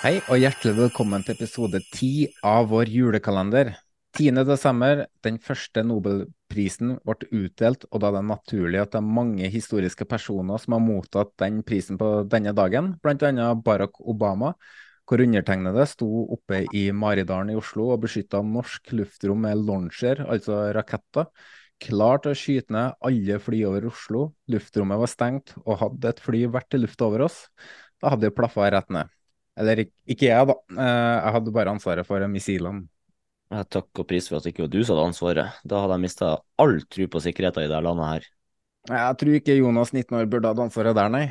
Hei og hjertelig velkommen til episode ti av vår julekalender. 10. desember, den første Nobelprisen ble utdelt, og da er det naturlig at det er mange historiske personer som har mottatt den prisen på denne dagen, bl.a. Barack Obama, hvor undertegnede sto oppe i Maridalen i Oslo og beskytta norsk luftrom med launcher, altså raketter, klar til å skyte ned alle fly over Oslo. Luftrommet var stengt, og hadde et fly vært i luft over oss, da hadde det plaffa rett ned. Eller ikke jeg, da. Eh, Jeg hadde bare ansvaret for missilene. Ja, takk og pris for at det ikke var du som hadde ansvaret. Da hadde jeg mista all tro på sikkerheten i det landet her. Jeg tror ikke Jonas 19 år burde hatt ansvaret der, nei.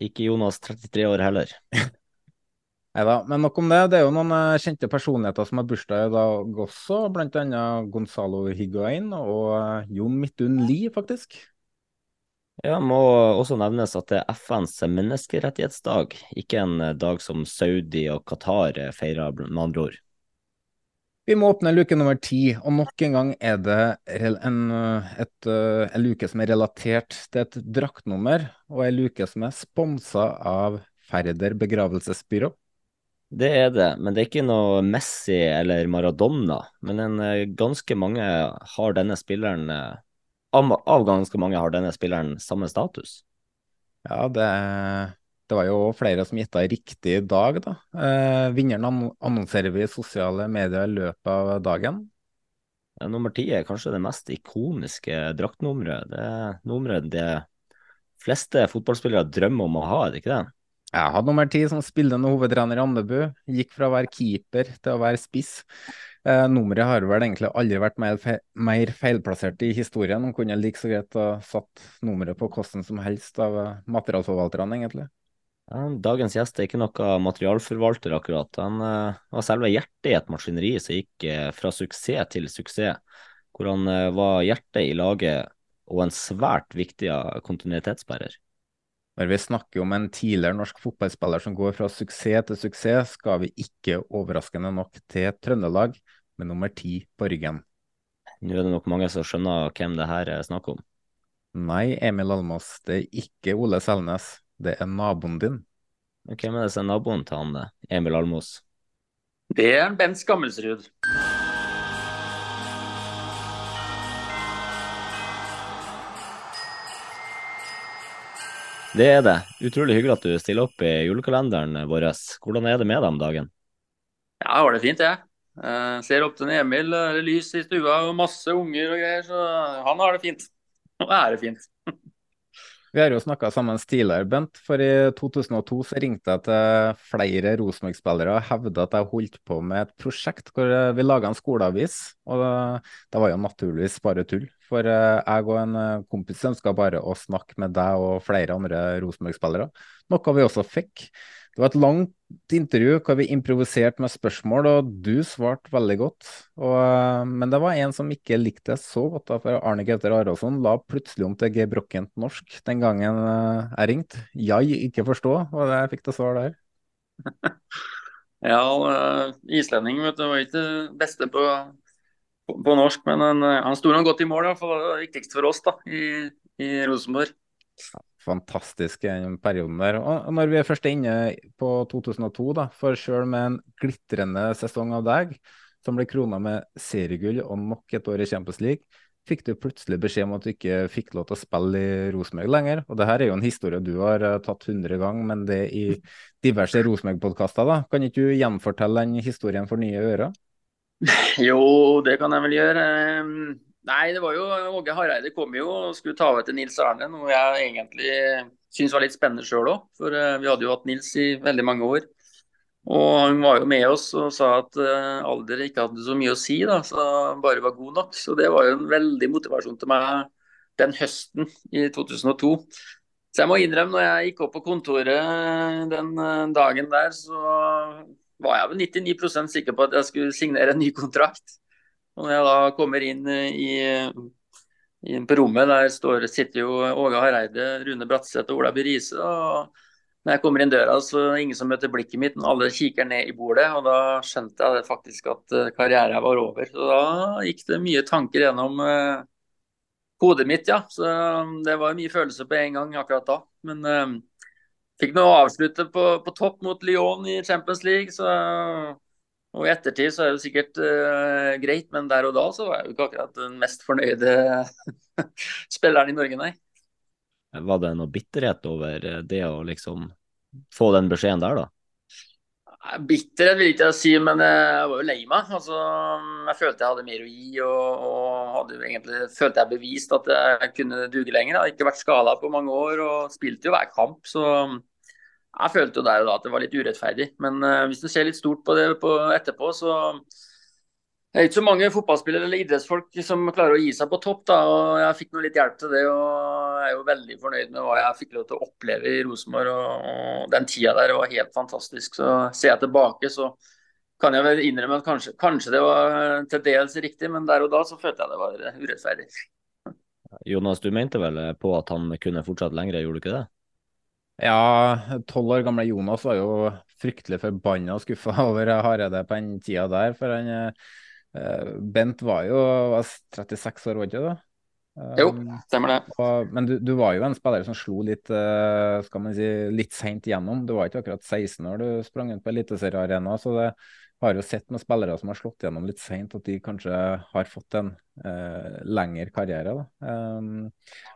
Ikke Jonas 33 år heller. Neida, men nok om det. Det er jo noen eh, kjente personligheter som har bursdag i dag også, blant annet Gonzalo Higuain og eh, Jon Midtun Lie, faktisk. Ja, må også nevnes at det er FNs menneskerettighetsdag, ikke en eh, dag som Saudi og Qatar eh, feirer, med andre ord. Vi må åpne luke nummer ti, og nok en gang er det en, eh, et, en luke som er relatert til et draktnummer, og en luke som er sponsa av Færder begravelsesbyrå. Det er det, men det er ikke noe Messi eller Maradona. Men en, ganske mange har denne spilleren Av ganske mange har denne spilleren samme status. Ja, det, det var jo flere som gjetta riktig i dag, da. Eh, vinneren annonserer vi i sosiale medier i løpet av dagen. Nummer ti er kanskje det mest ikoniske draktnummeret. Det er nummeret de fleste fotballspillere drømmer om å ha, er det ikke det? Jeg hadde nummer ti som spillende hovedtrener i Andebu. Gikk fra å være keeper til å være spiss. Eh, nummeret har vel egentlig aldri vært mer, fe mer feilplassert i historien. Man kunne like så greit ha satt nummeret på hvordan som helst av eh, materialforvalterne, egentlig. Dagens gjest er ikke noe materialforvalter, akkurat. Han eh, var selve hjertet i et maskineri som gikk eh, fra suksess til suksess. Hvor han eh, var hjertet i laget og en svært viktig kontinuitetsbærer. Når vi snakker om en tidligere norsk fotballspiller som går fra suksess til suksess, skal vi ikke overraskende nok til Trøndelag med nummer ti på ryggen. Nå er det nok mange som skjønner hvem det her er snakk om. Nei, Emil Almås, det er ikke Ole Selnes. Det er naboen din. Hvem er det som er naboen til han Emil Almås? Det er en Bent Skammelsrud. Det er det. Utrolig hyggelig at du stiller opp i julekalenderen vår. Hvordan er det med deg om dagen? Ja, jeg har det fint, jeg. jeg ser opp til Emil, det er lys i stua og masse unger og greier, så han har det fint. Og jeg har det fint. Vi har jo snakka sammen tidligere, Bent. For i 2002 så ringte jeg til flere Rosenborg-spillere og hevda at jeg holdt på med et prosjekt hvor eh, vi laga en skoleavis. Og det, det var jo naturligvis bare tull. For eh, jeg og en eh, kompis ønska bare å snakke med deg og flere andre Rosenborg-spillere. Noe vi også fikk. Det var et langt intervju hvor vi improviserte med spørsmål, og du svarte veldig godt. Og, eh, men det var en som ikke likte det så godt, da, for Arne Gauter Arason la plutselig om til gebrokkent Brokkent norsk den gangen eh, jeg ringte. Jeg ikke forstå, og jeg fikk til svar der. Ja, eh, islending vet du, var ikke det beste på, på, på norsk, men han, han sto nå godt i mål, iallfall. det viktigste for oss da, i, i Rosenborg. Fantastisk i den perioden der. Og når vi er først inne på 2002, da, for selv med en glitrende sesong av deg, som ble krona med seriegull og nok et år i Champions League, fikk du plutselig beskjed om at du ikke fikk lov til å spille i Rosenborg lenger. Og det her er jo en historie du har uh, tatt 100 ganger, men det i diverse Rosenborg-podkaster. da. Kan ikke du gjenfortelle den historien for nye ører? Jo, det kan jeg vel gjøre. Nei, det var jo Åge Hareide kom jo og skulle ta over til Nils Arne, noe jeg egentlig syns var litt spennende sjøl òg. For uh, vi hadde jo hatt Nils i veldig mange år. Og han var jo med oss og sa at uh, alder ikke hadde så mye å si, da, så bare var god nok. Så det var jo en veldig motivasjon til meg den høsten i 2002. Så jeg må innrømme, når jeg gikk opp på kontoret den uh, dagen der, så var jeg vel 99% sikker på at jeg skulle signere en ny kontrakt. Og når jeg da kommer inn i, inn på rommet, der står, sitter jo Åge Hareide, Rune Bratseth og Ola By Riise. Når jeg kommer inn døra, så er det ingen som møter blikket mitt. Alle kikker ned i bordet, og da skjønte jeg faktisk at eh, karrieren var over. Så da gikk det mye tanker gjennom uh, hodet mitt, ja. Så um, det var mye følelser på en gang akkurat da. Men eh, fikk nå avslutte på, på, topp mot Lyon i Champions League, så og i ettertid så er det sikkert uh, greit, men der og da så var jeg jo ikke akkurat den mest fornøyde spilleren i Norge, nei. Var det noe bitterhet over det å liksom få den beskjeden der, da? Bitterhet vil ikke jeg si, men jeg var jo lei meg. Altså, jeg følte jeg hadde mer å gi. Og, og hadde jo egentlig følte jeg bevist at jeg kunne duge lenger. Jeg hadde ikke vært skada på mange år og spilte jo hver kamp. Så jeg følte jo der og da at det var litt urettferdig. Men uh, hvis du ser litt stort på det på etterpå, så det er ikke så mange fotballspillere eller idrettsfolk som klarer å gi seg på topp. da, og Jeg fikk noe litt hjelp til det, og jeg er jo veldig fornøyd med hva jeg fikk lov til å oppleve i Rosenborg. Og, og, Den tida der var helt fantastisk. Så Ser jeg tilbake, så kan jeg vel innrømme at kanskje, kanskje det var til dels riktig, men der og da så følte jeg det var urettferdig. Jonas, du mente vel på at han kunne fortsatt lengre, gjorde du ikke det? Ja, tolv år gamle Jonas var jo fryktelig forbanna og skuffa over Hareide på den tida der. for han Eh, Bent var jo var 36 år, var ikke det? Jo, stemmer det. Og, men du, du, var jo en spiller som slo litt uh, skal man si, litt seint gjennom. Du var ikke akkurat 16 år du sprang rundt på Eliteseriearena. Så det har jo sett med spillere som har slått gjennom litt seint, at de kanskje har fått en eh, lengre karriere. Um,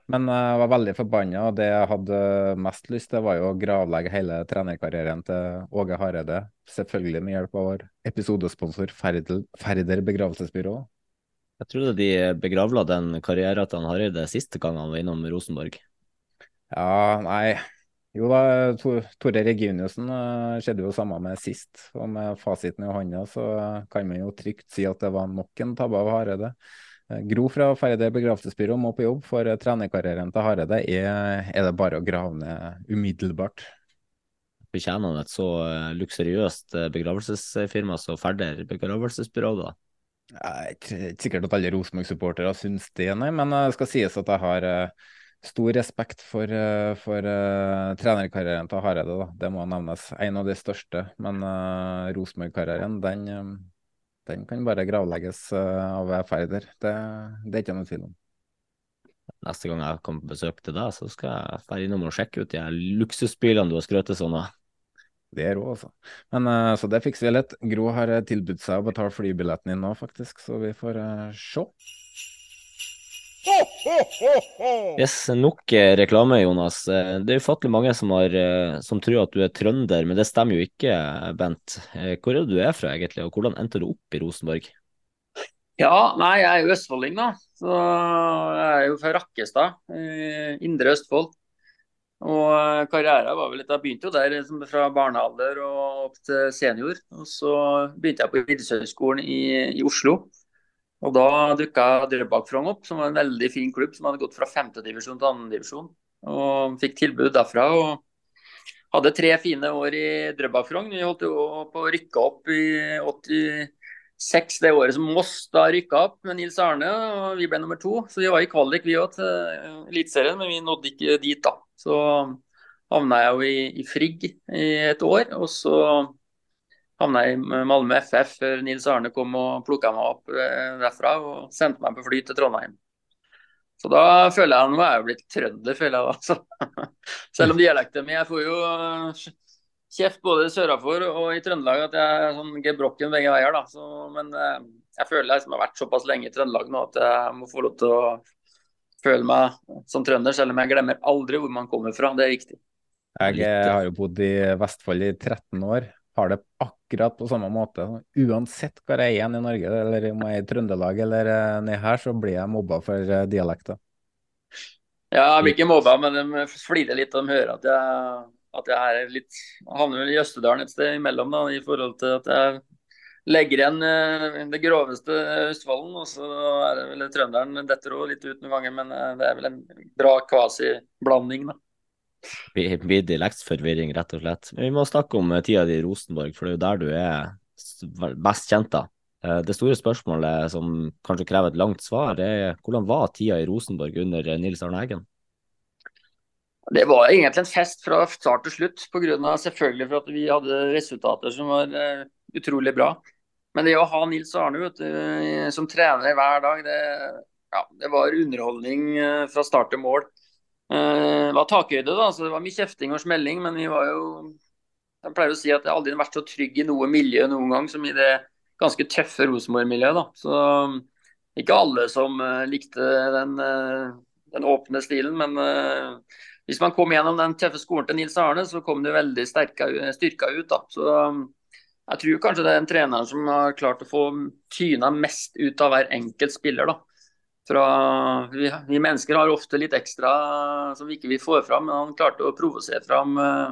men jeg var veldig forbanna, og det jeg hadde mest lyst til, var jo å gravlegge hele trenerkarrieren til Åge Hareide. Selvfølgelig med hjelp av vår episodesponsor Ferder begravelsesbyrå. Jeg trodde de begravla den karrieren til Hareide siste gang han var innom Rosenborg. Ja, nei. Jo da, Tore Reginiussen uh, skjedde jo samme med sist. Og med fasiten i hånda så kan man jo trygt si at det var nok en tabbe av Hareide. Eh, Gro fra Færøy begravelsesbyrå må på jobb, for eh, trenerkarrieren til Hareide er, er, det bare å grave ned umiddelbart. Fortjener han et så eh, luksuriøst begravelsesfirma som Færder begravelsesbyrå, da? Jeg er ikke sikkert at alle Rosenborg-supportere syns det, nei, men det skal sies at jeg har stor respekt for, for uh, trenerkarrieren til Hareide. Da. Det må nevnes. En av de største. Men uh, Rosenborg-karrieren, den, den kan bare gravlegges uh, av ferder. Det, det, er ikke noe tvil om. Neste gang jeg kommer på besøk til deg, så skal jeg dra innom og sjekke ut de luksusbilene du har skrøt sånn av. Det er rå, altså. Men uh, Så det fikser vi litt. Gro har tilbudt seg å betale flybilletten din nå, faktisk, så vi får uh, se. Yes, nok eh, reklame, Jonas. Eh, det er ufattelig mange som, har, eh, som, tror at du er trønder, men det stemmer jo ikke, Bent. Hvor er det du er fra egentlig, og hvordan endte du opp i Rosenborg? Ja, nei, jeg er jo østfolding, da. Så jeg er jo fra Rakkestad, indre Østfold. Og karrieren var vel litt, Jeg begynte jo der fra barnealder og opp til senior. Og så begynte jeg på idrettshøyskolen i, i Oslo. Og Da dukka Drøbak Frogn opp, som var en veldig fin klubb som hadde gått fra femtedivisjon til andredivisjon. Fikk tilbud derfra. og Hadde tre fine år i Drøbak Frogn. Vi holdt jo på å rykke opp i 86, det året som Moss da rykka opp med Nils Arne. og Vi ble nummer to. Så vi var i kvalik vi òg til Eliteserien, men vi nådde ikke dit, da. Så havna jeg jo i, i Frigg i et år. og så havna i Malmö FF før Nils Arne kom og plukka meg opp eh, derfra og sendte meg på fly til Trondheim. Så da føler jeg nå er jeg blitt trønder, føler jeg da. Så, selv om dialekten min Jeg får jo kjeft både sørafor og i Trøndelag at jeg er sånn gebrokken begge veier. da. Så, men eh, jeg føler jeg som har vært såpass lenge i Trøndelag nå at jeg må få lov til å føle meg som trønder, selv om jeg glemmer aldri hvor man kommer fra. Det er viktig. Jeg eh, har jo bodd i Vestfold i 13 år. Har det akkurat på samme måte. Uansett hvor jeg er igjen i Norge, eller om jeg er i Trøndelag eller eh, ned her, så blir jeg mobba for eh, dialekter. Ja, jeg blir ikke mobba, men de flirer litt de hører at jeg, at jeg er litt havner vel i Østerdalen et sted imellom, da, i forhold til at jeg legger igjen det groveste Østfolden. Og så er det vel trønderen detter òg litt ut noen ganger, men det er vel en bra kvasiblanding, da blir dialektsforvirring, rett og slett. Men vi må snakke om eh, tida di i Rosenborg, for det er jo der du er best kjent. da. Eh, det store spørsmålet som kanskje krever et langt svar, er hvordan var tida i Rosenborg under eh, Nils Arne Eggen? Det var egentlig en fest fra start til slutt, på grunn av selvfølgelig for at vi hadde resultater som var utrolig bra. Men det å ha Nils Arne du, som trener hver dag, det, ja, det var underholdning fra start til mål. Eh, det var takhøyde, da, så det var mye kjefting og smelling. Men vi var jo Jeg pleier å si at jeg aldri har vært så trygg i noe miljø noen gang som i det ganske tøffe Rosenborg-miljøet. da. Så ikke alle som uh, likte den, uh, den, åpne stilen, men hvis man kom gjennom den tøffe skolen til Nils Arne, så kom det veldig sterka, styrka ut. da. Så um, jeg tror kanskje det er en trener som har klart å få tyna mest ut av hver enkelt spiller. da. Fra, vi, vi, mennesker har ofte litt ekstra som vi ikke vil få fram, men han klarte å provosere fram uh,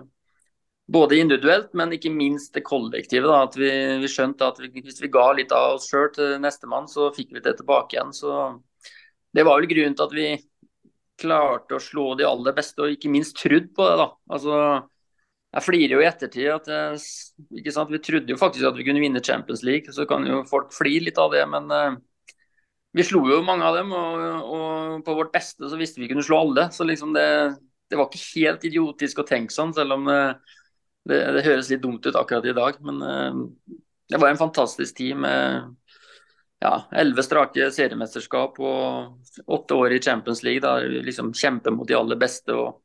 både individuelt, men ikke minst det kollektive. Da, at vi, vi skjønte at vi, hvis vi ga litt av oss sjøl til nestemann, så fikk vi det tilbake igjen. Så det var vel grunnen til at vi klarte å slå de aller beste, og ikke minst trudd på det. da. Altså, jeg flirer jo i ettertid at jeg? Vi trodde jo faktisk at vi kunne vinne Champions League, så kan jo folk flire litt av det. men uh, vi slo jo mange av dem, og, og, på vårt beste så visste vi kunne slå alle. Så liksom det, det var ikke helt idiotisk å tenke sånn, selv om det, det, det, høres litt dumt ut akkurat i dag. Men uh, det var en fantastisk tid med elleve ja, strake seriemesterskap og åtte år i Champions League. Der vi liksom kjemper mot de aller beste og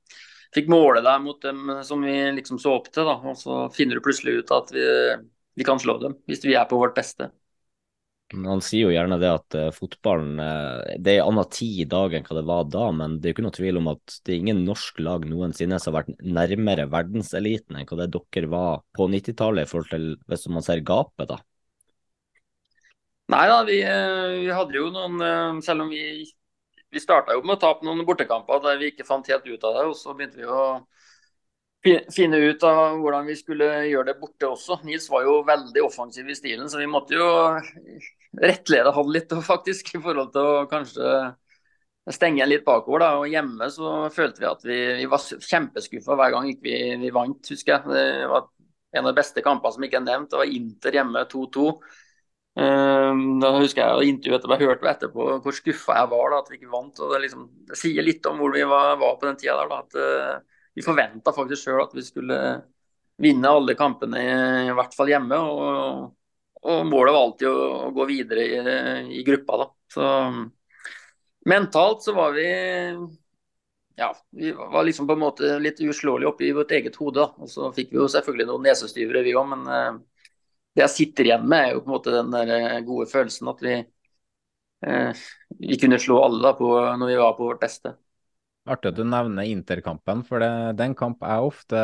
fikk måle deg mot dem som vi liksom så opp til. Da. Og så finner du plutselig ut at vi, vi kan slå dem hvis vi er på vårt beste. Han sier jo gjerne det at uh, fotballen uh, Det er en annen tid i dag enn hva det var da, men det er jo ikke noe tvil om at det er ingen norsk lag noensinne som har vært nærmere verdenseliten enn hva det dere var på 90-tallet, i forhold til hvis man ser gapet, da. Nei da, vi, uh, vi hadde jo noen Selv om vi, vi starta jo med å tape noen bortekamper der vi ikke fant helt ut av det, og så begynte vi å finne ut av hvordan vi skulle gjøre det borte også. Nils var jo veldig offensiv i stilen, så vi måtte jo rettlede han litt faktisk, i forhold til å kanskje stenge litt bakover. da, og Hjemme så følte vi at vi, vi var kjempeskuffa hver gang vi, vi, vant, husker jeg. Det var en av de beste kampene som ikke er nevnt. Det var Inter hjemme 2-2. Um, ehm, da husker jeg intervjuet etterpå, jeg hørte etterpå hvor skuffa jeg var da, at vi ikke vant. og Det, liksom, det sier litt om hvor vi var, var på den tida. der da, at uh, vi forventa faktisk sjøl at vi skulle vinne alle kampene, i, hvert fall hjemme. Og, og målet var alltid å, å gå videre i, i, gruppa. da. Så mentalt så var vi ja, vi var liksom på en måte litt uslåelige oppi vårt eget hode. Og så fikk vi jo selvfølgelig noen nesestyvere, vi òg. Men eh, det jeg sitter igjen med, er jo på en måte den der eh, gode følelsen at vi, eh, vi kunne slå alle da på, når vi var på vårt beste. Artig at du nevner Interkampen, for det, det er en kamp jeg ofte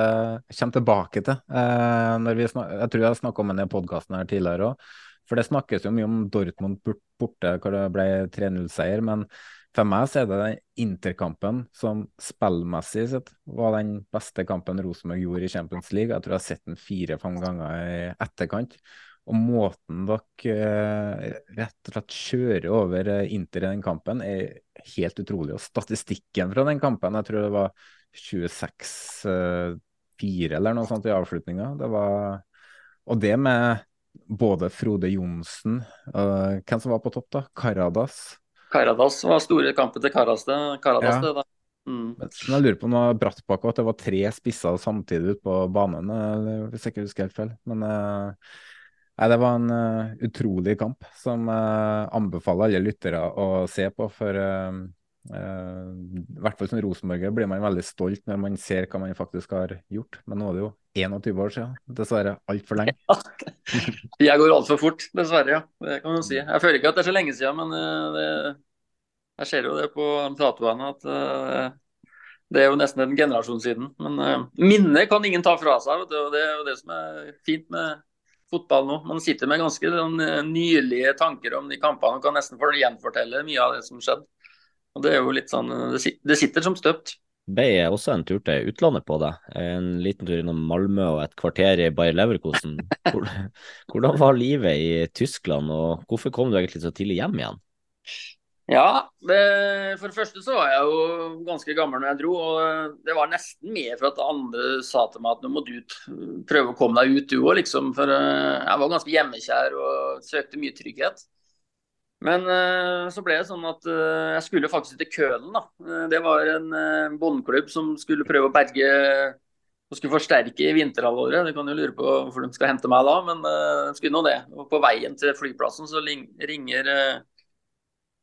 kommer tilbake til. Eh, jeg tror jeg har snakka om den i podkasten her tidligere òg. For det snakkes jo mye om Dortmund borte, hvor det ble 3-0-seier. Men for meg så er det den Interkampen som spillmessig sett var den beste kampen Rosenborg gjorde i Champions League. Jeg tror jeg har sett den fire-fem ganger i etterkant. Og måten dere eh, rett og slett kjører over eh, Inter i den kampen, er helt utrolig. Og statistikken fra den kampen, jeg tror det var 26-4 eh, eller noe sånt i avslutninga. Det var Og det med både Frode Johnsen uh, hvem som var på topp, da? Karadas. Karadas var store kampen til Karadas, Karadas ja. det, da. Mm. Men jeg lurer på om Brattbakk at det var tre spisser samtidig ute på banen, hvis jeg ikke husker helt feil. Men uh, Nei, Det var en uh, utrolig kamp som uh, anbefaler alle lyttere å se på. For uh, i hvert fall som rosenborger blir man veldig stolt når man ser hva man faktisk har gjort. Men nå er det jo 21 år siden, dessverre. Altfor lenge. Jeg går altfor fort, dessverre. ja. Det kan man si. Jeg føler ikke at det er så lenge siden, men det, jeg ser jo det på tatoene at det er jo nesten en generasjon siden. Men minnet kan ingen ta fra seg. Vet du, og Det er jo det som er fint med fotball nå. Man sitter med ganske sånn, nylige tanker om de kampene og kan nesten gjenfortelle mye av det som skjedde. Og Det er jo litt sånn, det sitter som støpt. Ble også en tur til utlandet på deg. En liten tur innom Malmö og et kvarter i Bayer Leverkosen. Hvordan var livet i Tyskland, og hvorfor kom du egentlig så tidlig hjem igjen? Ja, det, for det første så var jeg jo ganske gammel når jeg dro. og Det var nesten mer for at andre sa til meg at nå må du prøve å komme deg ut du òg, liksom. For eh, jeg var ganske hjemmekjær og søkte mye trygghet. Men eh, så ble det sånn at eh, jeg skulle faktisk til Kølen. da. Det var en båndklubb som skulle prøve å berge og skulle forsterke i vinterhalvåret. Du kan jo lure på hvorfor de skal hente meg da, men de skulle nå det. Og på veien til flyplassen så ringer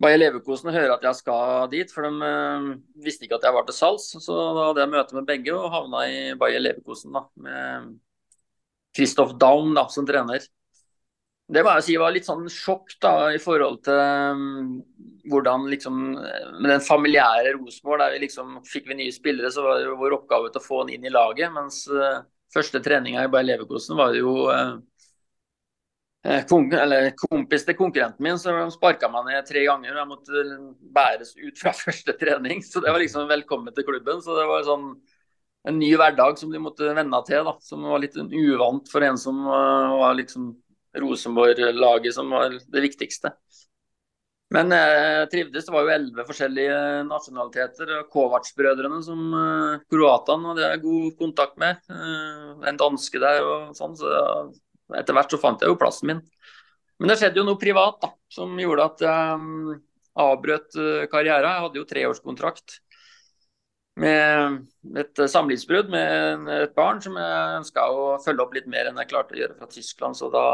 Bayer Leverkosen hører at jeg skal dit, for de uh, visste ikke at jeg var til salgs. Så da hadde jeg møte med begge og havna i Bayer Leverkosen da, med Christoph Daum da, som trener. Det må jeg si var litt sånn sjokk da, i forhold til um, hvordan liksom Med den familiære Rosenborg, der vi liksom fikk vi nye spillere, så var det jo vår oppgave til å få han inn i laget. Mens uh, første treninga i Bayer Leverkosen var jo uh, Eh, kompis til konkurrenten min, så sparka meg ned tre ganger. og Jeg måtte bæres ut fra første trening. Så det var liksom velkommen til klubben. Så det var sånn en ny hverdag som de måtte venne til. da, Som var litt uvant for en som uh, var liksom Rosenborg-laget som var det viktigste. Men jeg trivdes. Det var jo elleve forskjellige nasjonaliteter. Kovac-brødrene, som kroatene hadde jeg god kontakt med. En danske der og sånn. så etter hvert så fant jeg jo plassen min. Men det skjedde jo noe privat da, som gjorde at jeg um, avbrøt uh, karrieren. Jeg hadde jo treårskontrakt med et samlivsbrudd med et barn som jeg ønska å følge opp litt mer enn jeg klarte å gjøre fra Tyskland. Så da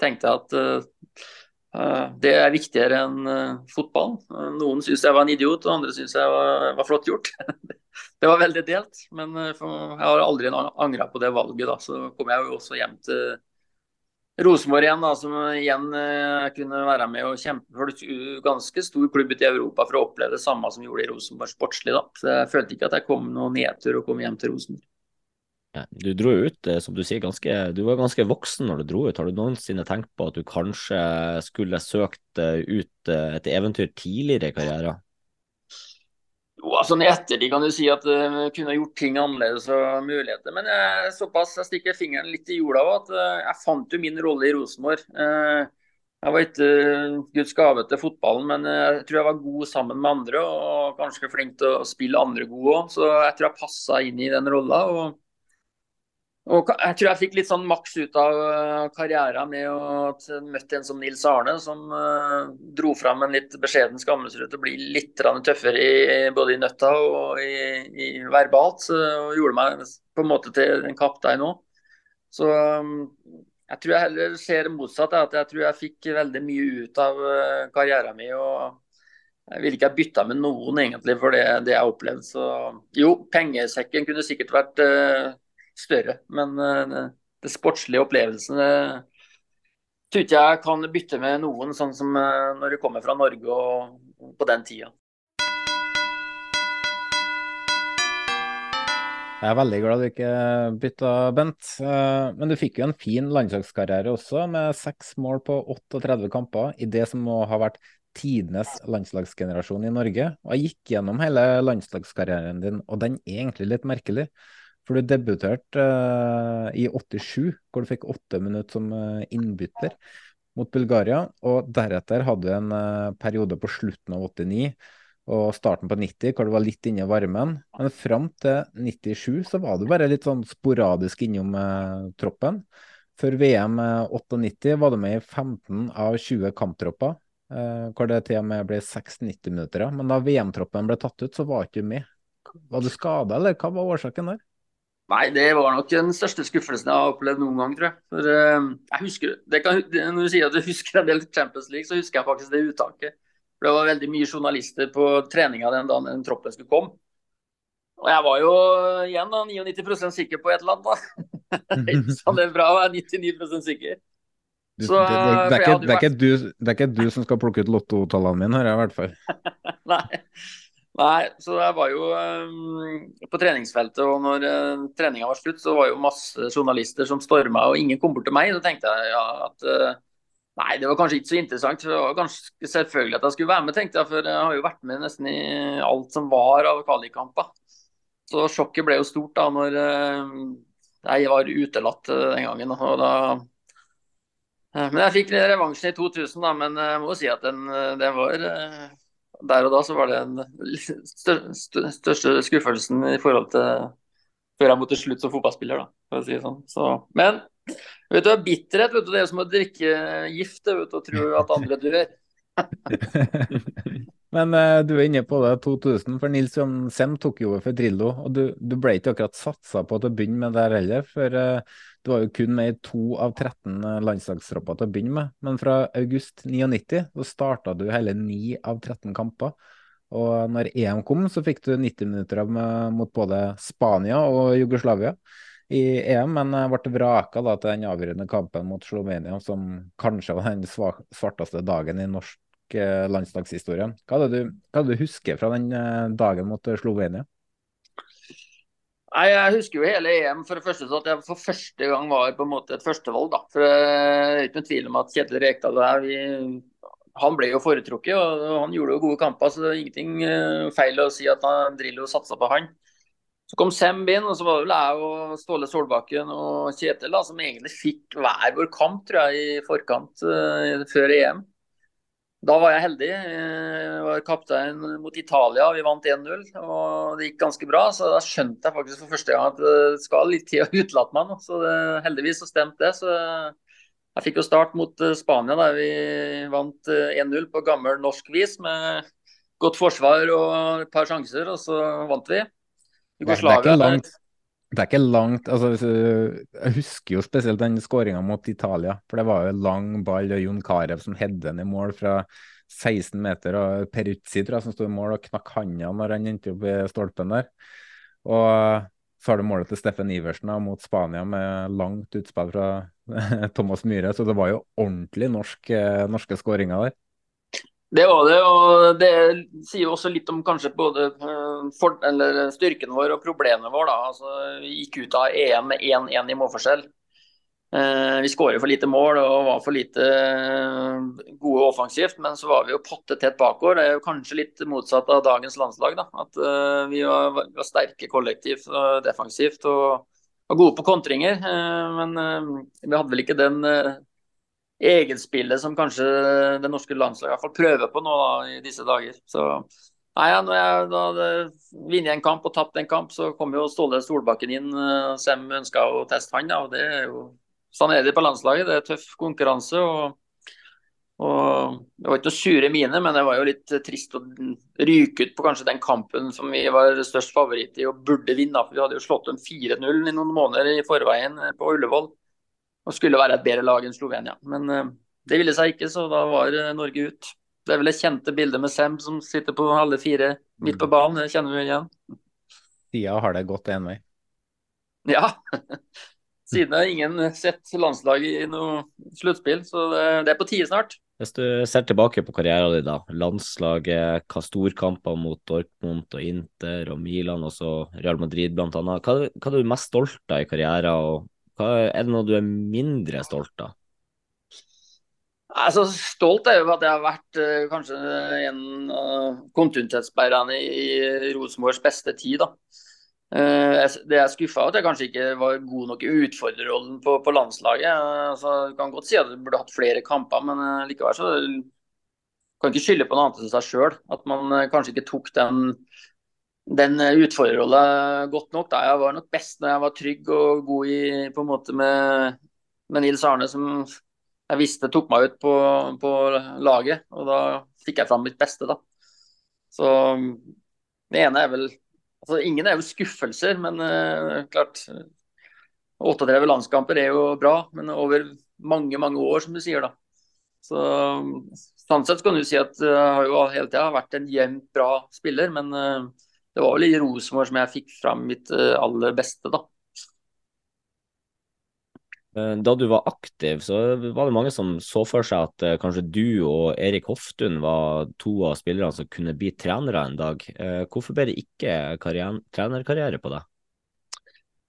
tenkte jeg at uh, det er viktigere enn uh, fotball. Uh, noen syns jeg var en idiot, og andre syns jeg var, var, flott gjort. det var veldig delt, men jeg har aldri angra på det valget. da, Så kom jeg jo også hjem til Rosenborg igjen, da, som igjen eh, kunne være med og kjempe for ganske stor klubb ute i Europa for å oppleve det samme som gjorde i Rosenborg sportslig. da. Så Jeg følte ikke at jeg kom noen nedtur å komme hjem til Rosenborg. Ja, du dro ut, eh, som du sier, ganske, du var ganske voksen når du dro ut. Har du noensinne tenkt på at du kanskje skulle søkt eh, ut et eventyr tidligere i karrieren? Jo, altså I ettertid kan du si at vi uh, kunne gjort ting annerledes og muligheter. Men jeg, såpass, jeg stikker fingeren litt i jorda at uh, jeg fant jo min rolle i Rosenborg. Uh, jeg var ikke Guds gave til fotballen, men jeg tror jeg var god sammen med andre. Og kanskje flink til å spille andre gode òg. Så jeg tror jeg passa inn i den rolla. Og og jeg tror jeg fikk litt sånn maks ut av eh, karrieren med å møtte en som Nils Arne, som uh, dro fram en litt beskjeden Skammelsrud å bli litt tøffere i, både i nøtta og i, i verbalt. Og gjorde meg på en måte til en kaptein òg. Så um, jeg tror jeg heller ser motsatt. At jeg tror jeg fikk veldig mye ut av karrieren min. og jeg ville ikke ha bytta med noen egentlig for det, det jeg opplevde. Så jo, pengesekken kunne sikkert vært større. Men uh, det sportslige opplevelsen uh, tror ikke jeg kan bytte med noen, sånn som uh, når du kommer fra Norge og på den tida. Jeg er veldig glad du ikke bytta, Bent. Men du fikk jo en fin landslagskarriere også, med seks mål på 38 kamper i det som må ha vært tidenes landslagsgenerasjon i Norge. Og Jeg gikk gjennom hele landslagskarrieren din, og den er egentlig litt merkelig. For du debuterte uh, i 87, hvor du fikk åtte minutter som uh, innbytter mot Bulgaria. Og deretter hadde du en uh, periode på slutten av 89 og starten på 90 hvor du var litt inne i varmen. Men fram til 97 så var du bare litt sånn sporadisk innom troppen. Før VM 98 var du med i 15 av 20 kamptropper. hvor det til og med ble 6-90 minutter. Men da VM-troppen ble tatt ut, så var ikke du med. Var du skada, eller hva var årsaken der? Nei, det var nok den største skuffelsen jeg har opplevd noen gang, tror jeg. For uh, jeg husker, kan, Når du sier at du husker en del Champions League, så husker jeg faktisk det uttaket. For Det var veldig mye journalister på treninga den dagen den troppen skulle komme. Og jeg var jo igjen da 99% sikker på et eller annet, da. så det er bra å være 99 sikker. Så, det, det, det, er ikke, det, er ikke du, det er ikke du som skal plukke ut lottotallene mine, jeg i hvert fall. Nei. Nei, så jeg var jo um, på treningsfeltet, og når uh, treninga var slutt, så var jo masse journalister som storma, og ingen kom bort til meg. Så tenkte jeg ja, at uh, nei, det var kanskje ikke så interessant. for Det var ganske selvfølgelig at jeg skulle være med, tenkte jeg. For jeg har jo vært med nesten i alt som var av kvalikkamper. Så sjokket ble jo stort da når uh, jeg var utelatt eh, den gangen. og da Eh, Men jeg fikk revansjen i 2000, da, men jeg må jo si at den, eh, det var eh, Der og da så var det den stør, stør, største skuffelsen i forhold til før jeg måtte slutte som fotballspiller, da, for å si det sånn. Så, men vet du, bitterhet vet du, det er som å drikke gift vet du, og tro at andre dør. Men uh, du er inne på det 2000, for Nils Johan Sem tok jo over for Drillo. Og du, du ble ikke akkurat satsa på til å begynne med der heller, for uh, du var jo kun med i to av 13 landslagstropper til å begynne med. Men fra august 99 så starta du hele 9 av 13 kamper. Og når EM kom, så fikk du 90 minutter med, mot både Spania og Jugoslavia i EM, men eh, ble vraka da, til den avgjørende kampen mot Slovenia, som kanskje var den svarteste dagen i norsk eh, landslagshistorie. Hva er det du, hva er det du husker fra den eh, dagen mot eh, Slovenia? Nei, Jeg husker jo hele EM for det første så at jeg for første gang var på en måte et førstevalg. da. For Det er ikke noen tvil om at Kjetil Rekdal jeg, vi, han ble jo foretrukket. og Han gjorde jo gode kamper, så det er ingenting eh, feil å si at han, Drillo satsa på han. Så kom Semb inn, og så var det vel jeg og Ståle Solbakken og Kjetil da, som egentlig fikk hver vår kamp tror jeg, i forkant uh, før EM. Da var jeg heldig. Jeg var kaptein mot Italia, vi vant 1-0. og Det gikk ganske bra. så Da skjønte jeg faktisk for første gang at det skal litt tid å utelate meg. så det, Heldigvis så stemte det. så Jeg fikk jo start mot eh, Spania, der vi vant eh, 1-0 på gammel norsk vis. Med godt forsvar og et par sjanser, og så vant vi. Det er ikke langt. Det er ikke langt altså, Jeg husker jo spesielt den skåringa mot Italia. For det var jo lang ball og Jon Carew som hedde den i mål fra 16 meter. Og Peruzzi tror jeg som sto i mål og knakk handa når han endte opp i stolpen der. Og så har du målet til Steffen Iversen mot Spania med langt utspill fra Thomas Myhre. Så det var jo ordentlig norsk, eh, norske skåringer der. Det var det, og det sier jo også litt om kanskje både eh, for, styrken vår og problemet vår. Altså, vi gikk ut av EM med 1-1 i målforskjell. Eh, vi skårer for lite mål og var for lite eh, gode offensivt, men så var vi jo potte tett bakover. Det er jo kanskje litt motsatt av dagens landslag. da. At eh, Vi var, var sterke kollektivt og defensivt og var gode på kontringer. eh, men eh, vi hadde vel ikke den egenspillet som kanskje det norske landslaget i hvert fall prøver på nå da, i disse dager. Så nei, ja, Når jeg da vunnet en kamp og tapt en kamp, så kom jo Ståle Solbakken inn. som Sem ønska å teste han. Da, og det er jo, Sånn er det på landslaget. Det er tøff konkurranse. og og Det var ikke noe sure mine, men det var jo litt trist å ryke ut på kanskje den kampen som vi var størst favoritt i og burde vinne. for Vi hadde jo slått dem 4-0 i noen måneder i forveien på Ullevål og skulle være et bedre lag enn Slovenia. Men eh, det ville seg ikke, så da var eh, Norge ut. Det er vel det kjente bildet med Sem som sitter på alle fire midt på banen. Det kjenner vi igjen. Tida har det gått én vei. Ja. Siden har ingen sett landslaget i noe sluttspill, så det, er på tide snart. Hvis du ser tilbake på karrieren din, da. Landslaget, hva storkamper mot Dortmund og Inter og Milan og så Real Madrid annet. Hva, hva er du mest stolt av i karrieren, og hva, er det noe du er mindre stolt av? Jeg er stolt er jo at jeg har vært uh, kanskje en av kontinuitetsbærerne i, i Rosenborgs beste tid. da. Uh, jeg- det jeg er skuffa over, at jeg kanskje ikke var god nok i utfordrerrollen på, på landslaget. Eh, altså, du kan godt si at du burde hatt flere kamper, men likevel så kan ikke skylde på noe annet enn seg sjøl. At man kanskje ikke tok den, den eh, utfordrerrolla godt nok. Da. Jeg var nok best når jeg var trygg og god i, på en måte med, med Nils Arne, som jeg visste tok meg ut på, på laget. Og da fikk jeg fram mitt beste, da. Så det ene er vel altså Ingen er jo skuffelser, men uh, klart 38 landskamper er jo bra, men over mange, mange år, som du sier, da. Så sånn sett kan du si at jeg har jo hele tida vært en jevnt bra spiller, men eh, det var vel i Rosenborg som jeg fikk fram mitt eh, aller beste, da. Da du var aktiv, så var det mange som så for seg at eh, kanskje du og Erik Hoftun var to av spillerne som kunne bli trenere en dag. Eh, hvorfor ble det ikke trenerkarriere på deg?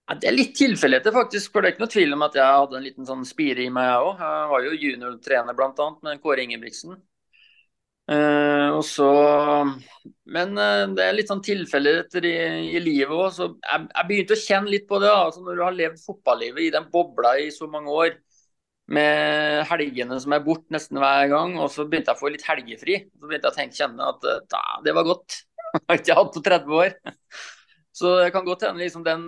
Ja, det er litt tilfeldigheter, faktisk. For det er ikke noe tvil om at jeg hadde en liten sånn spire i meg, jeg òg. Jeg var jo juniortrener bl.a. med Kåre Ingebrigtsen. Uh, og så, men uh, det er litt sånn tilfeldigheter i, i livet òg. Jeg, jeg, begynte å kjenne litt på det. Altså når du har levd fotballivet i den bobla i så mange år, med helgene som er borte nesten hver gang, og så begynte jeg å få litt helgefri. Så begynte jeg å tenke, kjenne at da, det var godt. Jeg har ikke hatt på 30 år. Så det kan godt hende liksom den,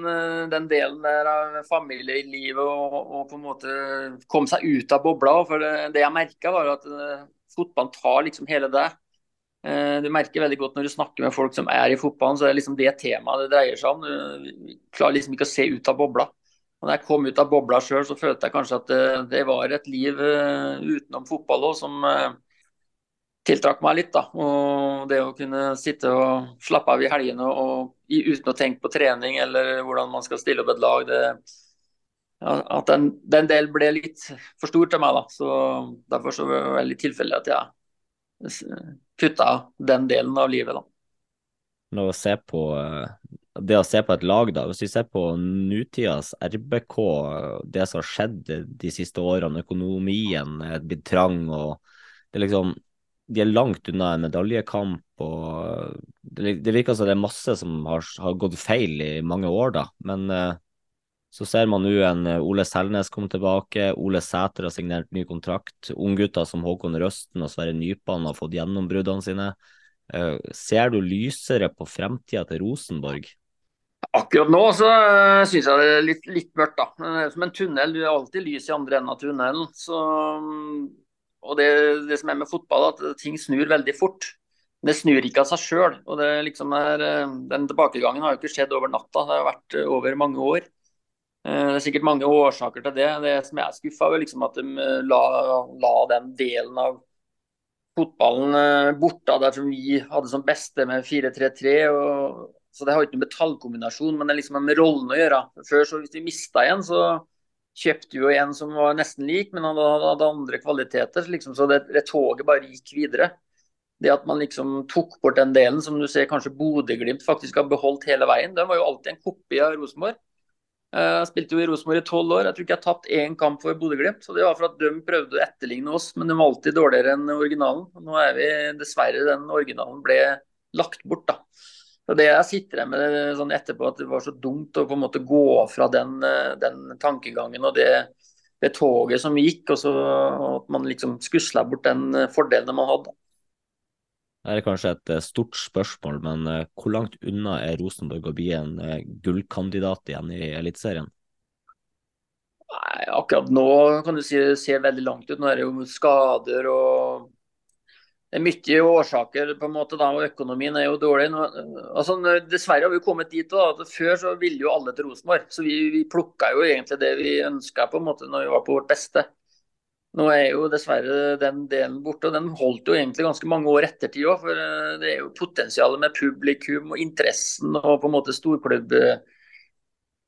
den, delen der av familielivet og, og, på en måte komme seg ut av bobla. For det, det jeg merka, var at fotballen tar liksom hele det. Eh, du merker veldig godt når du snakker med folk som er i fotballen, så er det liksom det temaet det dreier seg om. Du klarer liksom ikke å se ut av bobla. Og når jeg kom ut av bobla sjøl, så følte jeg kanskje at det, det var et liv uh, utenom fotball òg som tiltrakk meg litt. da. Og Det å kunne sitte og slappe av i helgene og, uten å tenke på trening eller hvordan man skal stille opp et lag, det, at den, den del ble litt for stor til meg. da, så Derfor så var det veldig tilfeldig at jeg kutta den delen av livet. da. Når å se på, det å se på et lag, da, hvis vi ser på nutidas RBK, det som har skjedd de siste årene, økonomien er blitt trang og det er liksom de er langt unna en medaljekamp. og Det, det virker som det er masse som har, har gått feil i mange år, da. Men eh, så ser man nå en eh, Ole Selnes komme tilbake, Ole Sæter har signert ny kontrakt. Unggutter som Håkon Røsten og Sverre Nypan har fått gjennombruddene sine. Eh, ser du lysere på fremtida til Rosenborg? Akkurat nå så eh, syns jeg det er litt, litt mørkt, da. Som en tunnel. Du er alltid lys i andre enden av tunnelen. Så, mm, og det, det, som er med fotball, at ting snur veldig fort. Det snur ikke av seg sjøl. Liksom den tilbakegangen har jo ikke skjedd over natta. Det har vært over mange år. Eh, det er sikkert mange årsaker til det. Det som jeg er skuffa over, liksom at de eh, la, la, den delen av fotballen bort av der som vi hadde som beste med 4-3-3. Så det har ikke noe med tallkombinasjon, men det er liksom med rollen å gjøre. Før så Hvis vi mista en, så kjøpte jo en som var nesten lik, men han hadde andre kvaliteter. Liksom, så det, det, toget bare gikk videre. Det at man liksom tok bort den delen som du ser kanskje Bodø-Glimt faktisk har beholdt hele veien. Den var jo alltid en kopi av Rosenborg. Jeg eh, spilte jo i Rosenborg i tolv år. Jeg tror ikke jeg har tapt én kamp for Bodø-Glimt. Det var for at de prøvde å etterligne oss, men de var alltid dårligere enn originalen. Nå er vi dessverre den originalen ble lagt bort, da. Så det jeg sitter med sånn etterpå, at det var så dumt å på en måte gå fra den, eh, den tankegangen og det, det, toget som gikk, og så at man liksom skusla bort den eh, fordelen man hadde. Det er kanskje et eh, stort spørsmål, men eh, hvor langt unna er Rosenborg å bli en eh, gullkandidat igjen i Eliteserien? Akkurat nå kan du si det ser veldig langt ut. Nå er det jo skader og det er mye årsaker, på en måte da, og økonomien er jo dårlig. Nå, altså, dessverre har vi kommet dit da, at Før så ville jo alle til Rosenborg. Så vi, vi plukka jo egentlig det vi ønska når vi var på vårt beste. Nå er jo dessverre den delen borte, og den holdt jo egentlig ganske mange år ettertid òg. For eh, det er jo potensialet med publikum og interessen og på en måte storklubb eh,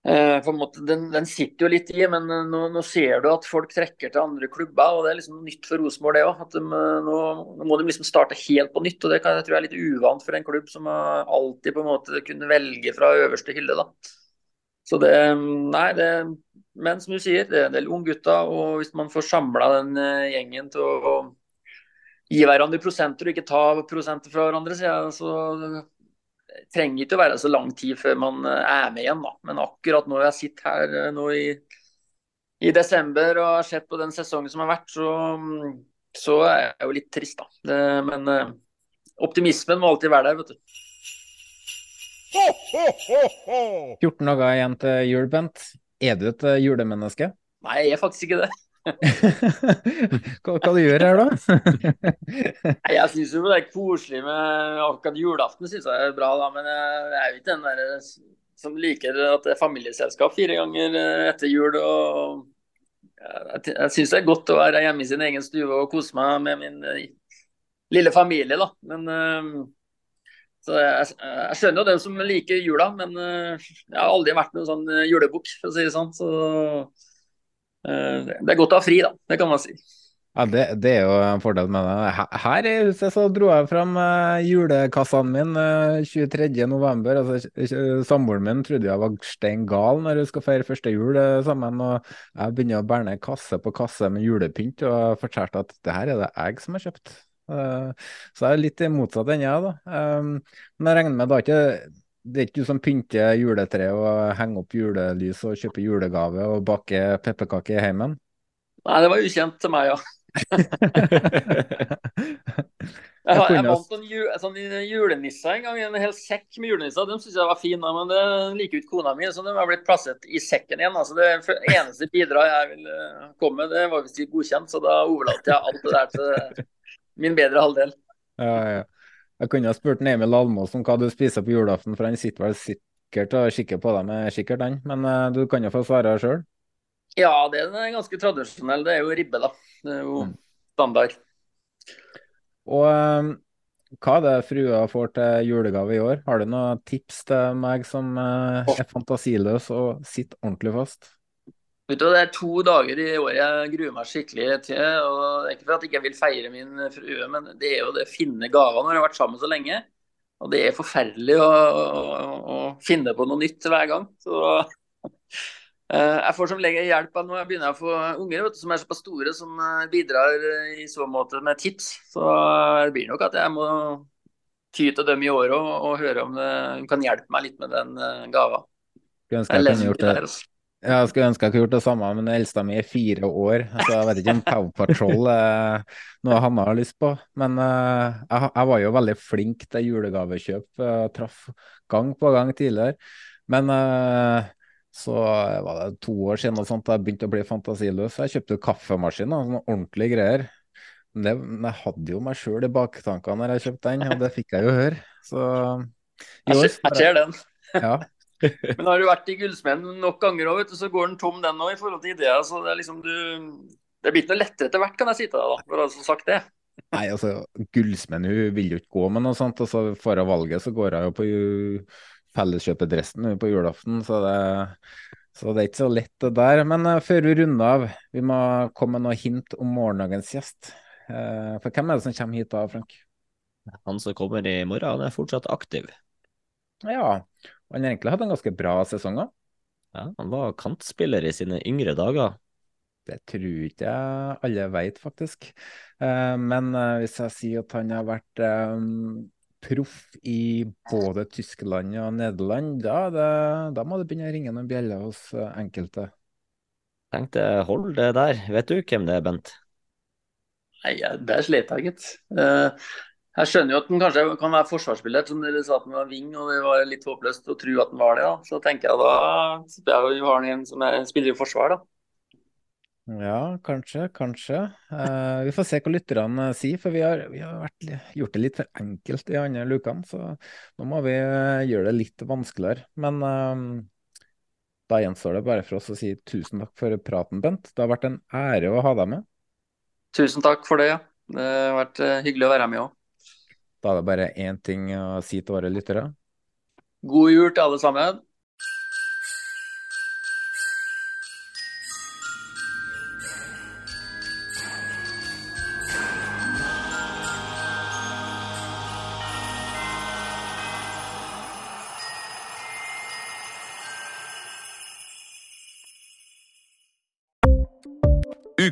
en måte, den, den, sitter jo litt i, men eh, nå, nå, ser du at folk trekker til andre klubber. og Det er liksom nytt for Rosenborg, det òg. De, nå, nå, må de liksom starte helt på nytt. og Det kan, jeg tror jeg er litt uvant for en klubb som alltid på en måte kunne velge fra øverste hylle. da. Så det, nei, det, men som du sier, det er en del unggutter. Og hvis man får samla den uh, gjengen til å, gi hverandre prosenter og ikke ta prosenter fra hverandre, så, så det trenger ikke å være så lang tid før man uh, er med igjen. Da. Men akkurat når jeg sitter her uh, nå i, i, desember og har sett på den sesongen som har vært, så, så er jeg jo litt trist, da. Det, men optimismen må alltid være der, vet du. 14 dager igjen til jul, Bent. Er du et eh, julemenneske? Nei, jeg er faktisk ikke det. hva, hva du gjør her, da? Nei, jeg syns jo det er koselig med akkurat julaften, synes jeg er bra, da. Men jeg er jo ikke den der som liker at det er familieselskap fire ganger eh, etter jul. og Jeg, syns det er godt å være hjemme i sin egen stue og kose meg med min eh, lille familie, da. Men Så jeg, jeg skjønner jo den som liker jula, men eh, jeg har aldri vært noen sånn eh, julebukk, for å si det sånn. Så eh, det er godt å ha fri, da. Det kan man si. Ja, det, det er jo en fordel med det. Her- i huset så dro jeg fram julekassaen julekassene mine eh, 23. november. Altså, Samboeren min trodde jeg var stein gal når vi skal feire første jul sammen. Og jeg begynner å bære ned kasse på kasse med julepynt og fortalte at det her er det jeg som har kjøpt. Eh, Så jeg er litt motsatt ende, jeg, da. Men jeg regner med da ikke det er ikke du som pynter juletreet og henger opp julelys og kjøper julegave og baker pepperkaker i heimen? Nei, det var ukjent til meg, ja. Jeg, jeg, jeg vant en, ju, en sånn julenisse en gang, en hel sekk med julenisser. De syns jeg var fine, men det liker ikke kona mi, så de har blitt plassert i sekken igjen. Altså, det eneste bidraget jeg ville komme med, det var visst ikke godkjent, så da overlater jeg alt det der til min bedre halvdel. Ja, ja. Jeg kunne ha spurt Emil Almås om hva du spiser på julaften, for han sitter vel sikkert og kikker på deg med kikkert, han. Men uh, du kan jo få svare sjøl. Ja, det er ganske tradisjonell. Det er jo ribbe, da. Det er jo standard. Og eh, hva er det frua får til julegave i år? Har du noen tips til meg som uh, er fantasiløs og sitter ordentlig fast? Vet du, Det er to dager i året jeg gruer meg skikkelig til. og det er Ikke for at jeg ikke vil feire min frue, men det er jo det å finne gaver når jeg har vært sammen så lenge. Og det er forferdelig å, å, å finne på noe nytt hver gang. Så eh, Jeg får som regel hjelp av nå jeg begynner å få unger vet du, som er såpass store, som eh, bidrar eh, i så måte med tips. Så det blir nok at jeg må ty til dem i året og, og høre om de kan hjelpe meg litt med den uh, gava. Skulle ønske Jeg jeg kunne gjort det. Jeg skulle ønske jeg kunne gjort det samme, men eldsta mi er fire år. Så jeg vet ikke om Pow Patrol er noe han har lyst på. Men uh, jeg, jeg var jo veldig flink til julegavekjøp. Jeg traff gang på gang tidligere. Men uh, så var det to år siden og sånt, jeg begynte å bli fantasiløs. Jeg kjøpte kaffemaskin, sånne ordentlige greier. Men det, men jeg hadde jo meg sjøl i baktankene når jeg kjøpte den, og det fikk jeg jo høre. Så i år jeg ser den. Ja. Men har du vært i gullsmeden nok ganger òg, så går den tom den òg i forhold til ideer. Så det er liksom du Det blir ikke noe lettere etter hvert, kan jeg si til deg, da, for å ha sagt det. Nei, altså, gullsmeden hun vil jo ikke gå med noe sånt, og så å valget så går hun jo på felleskjøpedressen på julaften, så det, så det er ikke så lett det der. Men uh, før vi runder av, vi må komme med noen hint om morgendagens gjest. Uh, for hvem er det som kommer hit da, Frank? Han som kommer i morgen, han er fortsatt aktiv. Ja, han har egentlig hatt en ganske bra sesong òg. Ja, han var kantspiller i sine yngre dager. Det tror ikke jeg alle vet, faktisk. Eh, men eh, hvis jeg sier at han har vært eh, proff i både Tyskland og Nederland, da, det, da må det begynne å ringe noen bjeller hos enkelte. Tenkte hold det der. Vet du hvem det er, Bent? Nei, der slet jeg, gitt. Jeg skjønner jo at den kanskje kan være forsvarsspiller, som dere sa at den var wing, og det var litt håpløst å tro at den var det. da. Så tenker jeg da jeg har den en som er, spiller i forsvar, da. Ja, kanskje, kanskje. Eh, vi får se hva lytterne eh, sier, for vi har, vi har vært, gjort det litt for enkelt i andre lukene. Så nå må vi eh, gjøre det litt vanskeligere. Men eh, da gjenstår det bare for oss å si tusen takk for praten, Bent. Det har vært en ære å ha deg med. Tusen takk for det. ja. Det har vært eh, hyggelig å være med òg. Da er det bare én ting å si til våre lyttere. God jul til alle sammen.